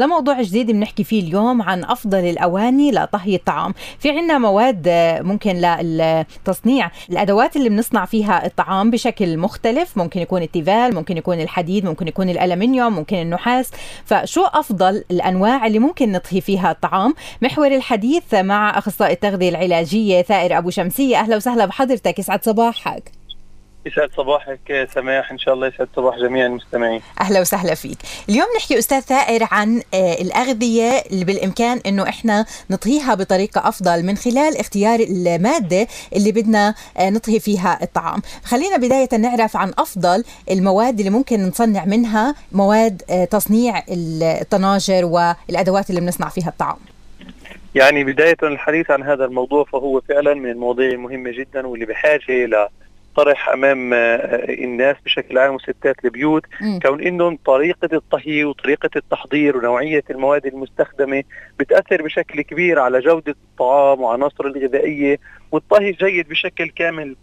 لموضوع جديد بنحكي فيه اليوم عن أفضل الأواني لطهي الطعام. في عنا مواد ممكن للتصنيع. الأدوات اللي بنصنع فيها الطعام بشكل مختلف. ممكن يكون التيفال ممكن يكون الحديد ممكن يكون الألمنيوم ممكن النحاس. فشو أفضل الأنواع اللي ممكن نطهي فيها الطعام؟ محور الحديث مع أخصائي التغذية العلاجية ثائر أبو شمسية. أهلا وسهلا بحضرتك. يسعد صباحك. يسعد صباحك سماح. إن شاء الله يسعد صباح جميع المستمعين. أهلا وسهلا فيك. اليوم نحكي أستاذ ثائر عن آه، الأغذية اللي بالإمكان إنه إحنا نطهيها بطريقة أفضل من خلال اختيار المادة اللي بدنا آه، نطهي فيها الطعام. خلينا بداية نعرف عن أفضل المواد اللي ممكن نصنع منها مواد آه، تصنيع الطناجر والأدوات اللي بنصنع فيها الطعام. يعني بداية الحديث عن هذا الموضوع فهو فعلا من المواضيع المهمة جدا واللي بحاجة إلى طرح أمام آه، الناس بشكل عام وستات البيوت. كون انه طريقة الطهي وطريقة التحضير ونوعية المواد المستخدمة بتأثر بشكل كبير على جودة الطعام وعناصره الغذائية والطهي جيد بشكل كامل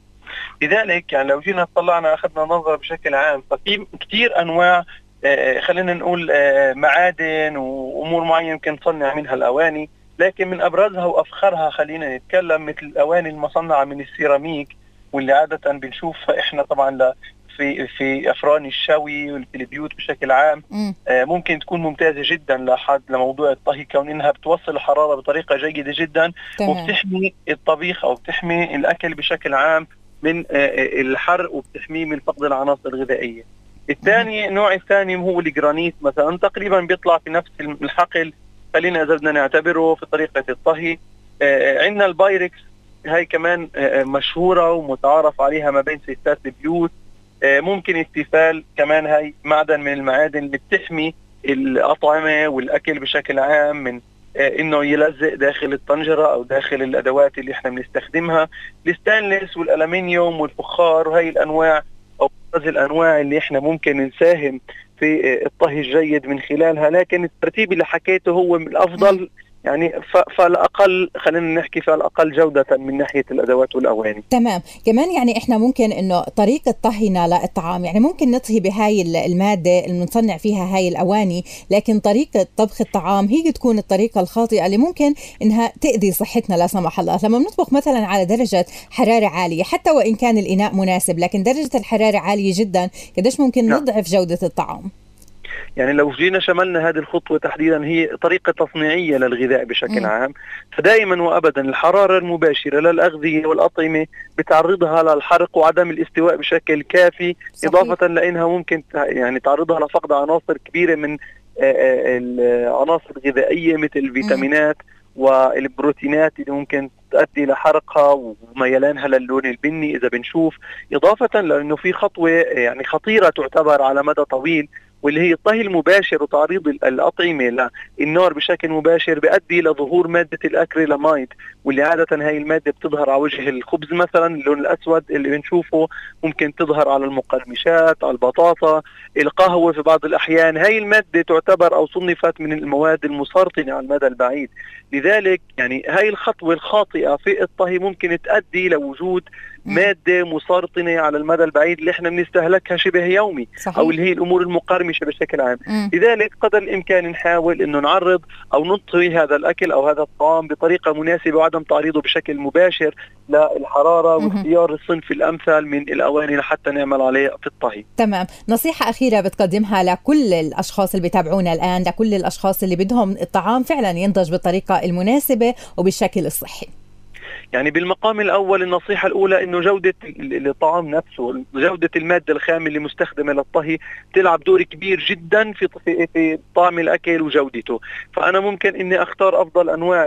لذلك يعني لو جينا طلعنا أخذنا نظرة بشكل عام ففي كثير أنواع آه، خلينا نقول آه، معادن وأمور معينة يمكن نصنع منها الأواني لكن من أبرزها وأفخرها خلينا نتكلم مثل الأواني المصنعة من السيراميك واللي عادة بنشوفها إحنا طبعا في في أفران الشوي وفي البيوت بشكل عام آه ممكن تكون ممتازة جدا لحد لموضوع الطهي كون إنها بتوصل الحرارة بطريقة جيدة جدا تمام. وبتحمي الطبيخ أو بتحمي الأكل بشكل عام من آه الحر وبتحميه من فقد العناصر الغذائية. الثاني النوع الثاني هو الجرانيت مثلا تقريبا بيطلع في نفس الحقل خلينا إذا بدنا نعتبره في طريقة الطهي آه عندنا البايركس هاي كمان آه، آه، مشهورة ومتعارف عليها ما بين ستات البيوت. آه، ممكن ال Tefal كمان هاي معدن من المعادن اللي بتحمي الأطعمة والأكل بشكل عام من إنه يلزق داخل الطنجرة أو داخل الأدوات اللي إحنا بنستخدمها. الستانلس والألمنيوم والفخار وهي الأنواع أو الأنواع اللي إحنا ممكن نساهم في الطهي الجيد من خلالها. لكن الترتيب اللي حكيته هو الأفضل يعني فالأقل خلينا نحكي فالأقل جودة من ناحية الأدوات والأواني. تمام. كمان يعني إحنا ممكن إنه طريقة طهينا للطعام يعني ممكن نطهي بهاي المادة اللي بنصنع فيها هاي الأواني لكن طريقة طبخ الطعام هي تكون الطريقة الخاطئة اللي ممكن إنها تأذي صحتنا لا سمح الله. لما بنطبخ مثلا على درجة حرارة عالية حتى وإن كان الإناء مناسب لكن درجة الحرارة عالية جدا قديش ممكن نعم. نضعف جودة الطعام؟ يعني لو جينا شملنا هذه الخطوة تحديدا هي طريقة تصنيعية للغذاء بشكل م. عام فدائما وأبدا الحرارة المباشرة للأغذية والأطعمة بتعرضها للحرق وعدم الاستواء بشكل كافي صحيح. إضافة لأنها ممكن يعني تعرضها لفقد عناصر كبيرة من العناصر الغذائية مثل الفيتامينات والبروتينات اللي ممكن تؤدي لحرقها وميلانها للون البني إذا بنشوف إضافة لأنه في خطوة يعني خطيرة تعتبر على مدى طويل واللي هي الطهي المباشر وتعريض الأطعمة للنار بشكل مباشر بيؤدي لظهور مادة الأكريلاميد واللي عادة هاي المادة بتظهر على وجه الخبز مثلا اللون الأسود اللي بنشوفه ممكن تظهر على المقرمشات على البطاطا القهوة في بعض الأحيان. هاي المادة تعتبر أو صنفت من المواد المسرطنة على المدى البعيد. لذلك يعني هاي الخطوة الخاطئة في الطهي ممكن تؤدي لوجود مادة مسرطنة على المدى البعيد اللي إحنا بنستهلكها شبه يومي صحيح. أو اللي هي الأمور المقرمشه بشكل عام. مم. لذلك قدر الإمكان نحاول إنه نعرض أو نطهي هذا الأكل أو هذا الطعام بطريقة مناسبة وعدم تعريضه بشكل مباشر للحرارة واختيار الصنف الأمثل من الأواني لحتى نعمل عليه في الطهي. تمام. نصيحة أخيرة بتقدمها لكل الأشخاص اللي بيتابعونا الآن لكل الأشخاص اللي بدهم الطعام فعلا ينضج بالطريقة المناسبة وبالشكل الصحي. يعني بالمقام الأول النصيحة الأولى إنه جودة الطعام نفسه جودة المادة الخام اللي مستخدمة للطهي تلعب دور كبير جدا في في طعم الأكل وجودته. فأنا ممكن إني أختار أفضل أنواع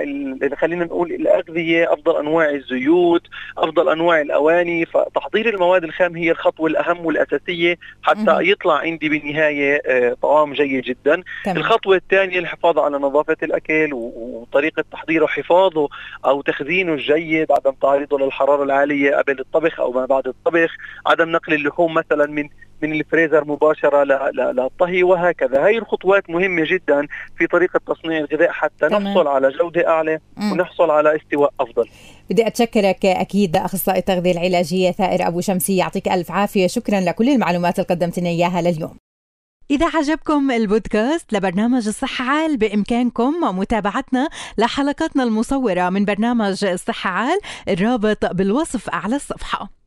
خلينا نقول الأغذية أفضل أنواع الزيوت أفضل أنواع الأواني. فتحضير المواد الخام هي الخطوه الاهم والأساسية حتى يطلع عندي بالنهاية آه، طعام جيد جدا. تمام. الخطوه الثانية الحفاظ على نظافة الأكل وطريقة تحضيره حفاظه أو تخزينه الجيد عدم تعريضه للحرارة العالية قبل الطبخ أو ما بعد الطبخ عدم نقل اللحوم مثلا من من الفريزر مباشرة للطهي وهكذا هاي الخطوات مهمة جدا في طريقة تصنيع الغذاء حتى تمام. نحصل على جودة أعلى. ونحصل على استواء أفضل بدي أتشكرك أكيد أخصائي التغذية العلاجية ثائر أبو شمسي يعطيك ألف عافية شكرا لكل المعلومات اللي قدمت لنا إياها لليوم إذا عجبكم البودكاست لبرنامج الصحة عال بإمكانكم متابعتنا لحلقاتنا المصورة من برنامج الصحة عال الرابط بالوصف أعلى الصفحة.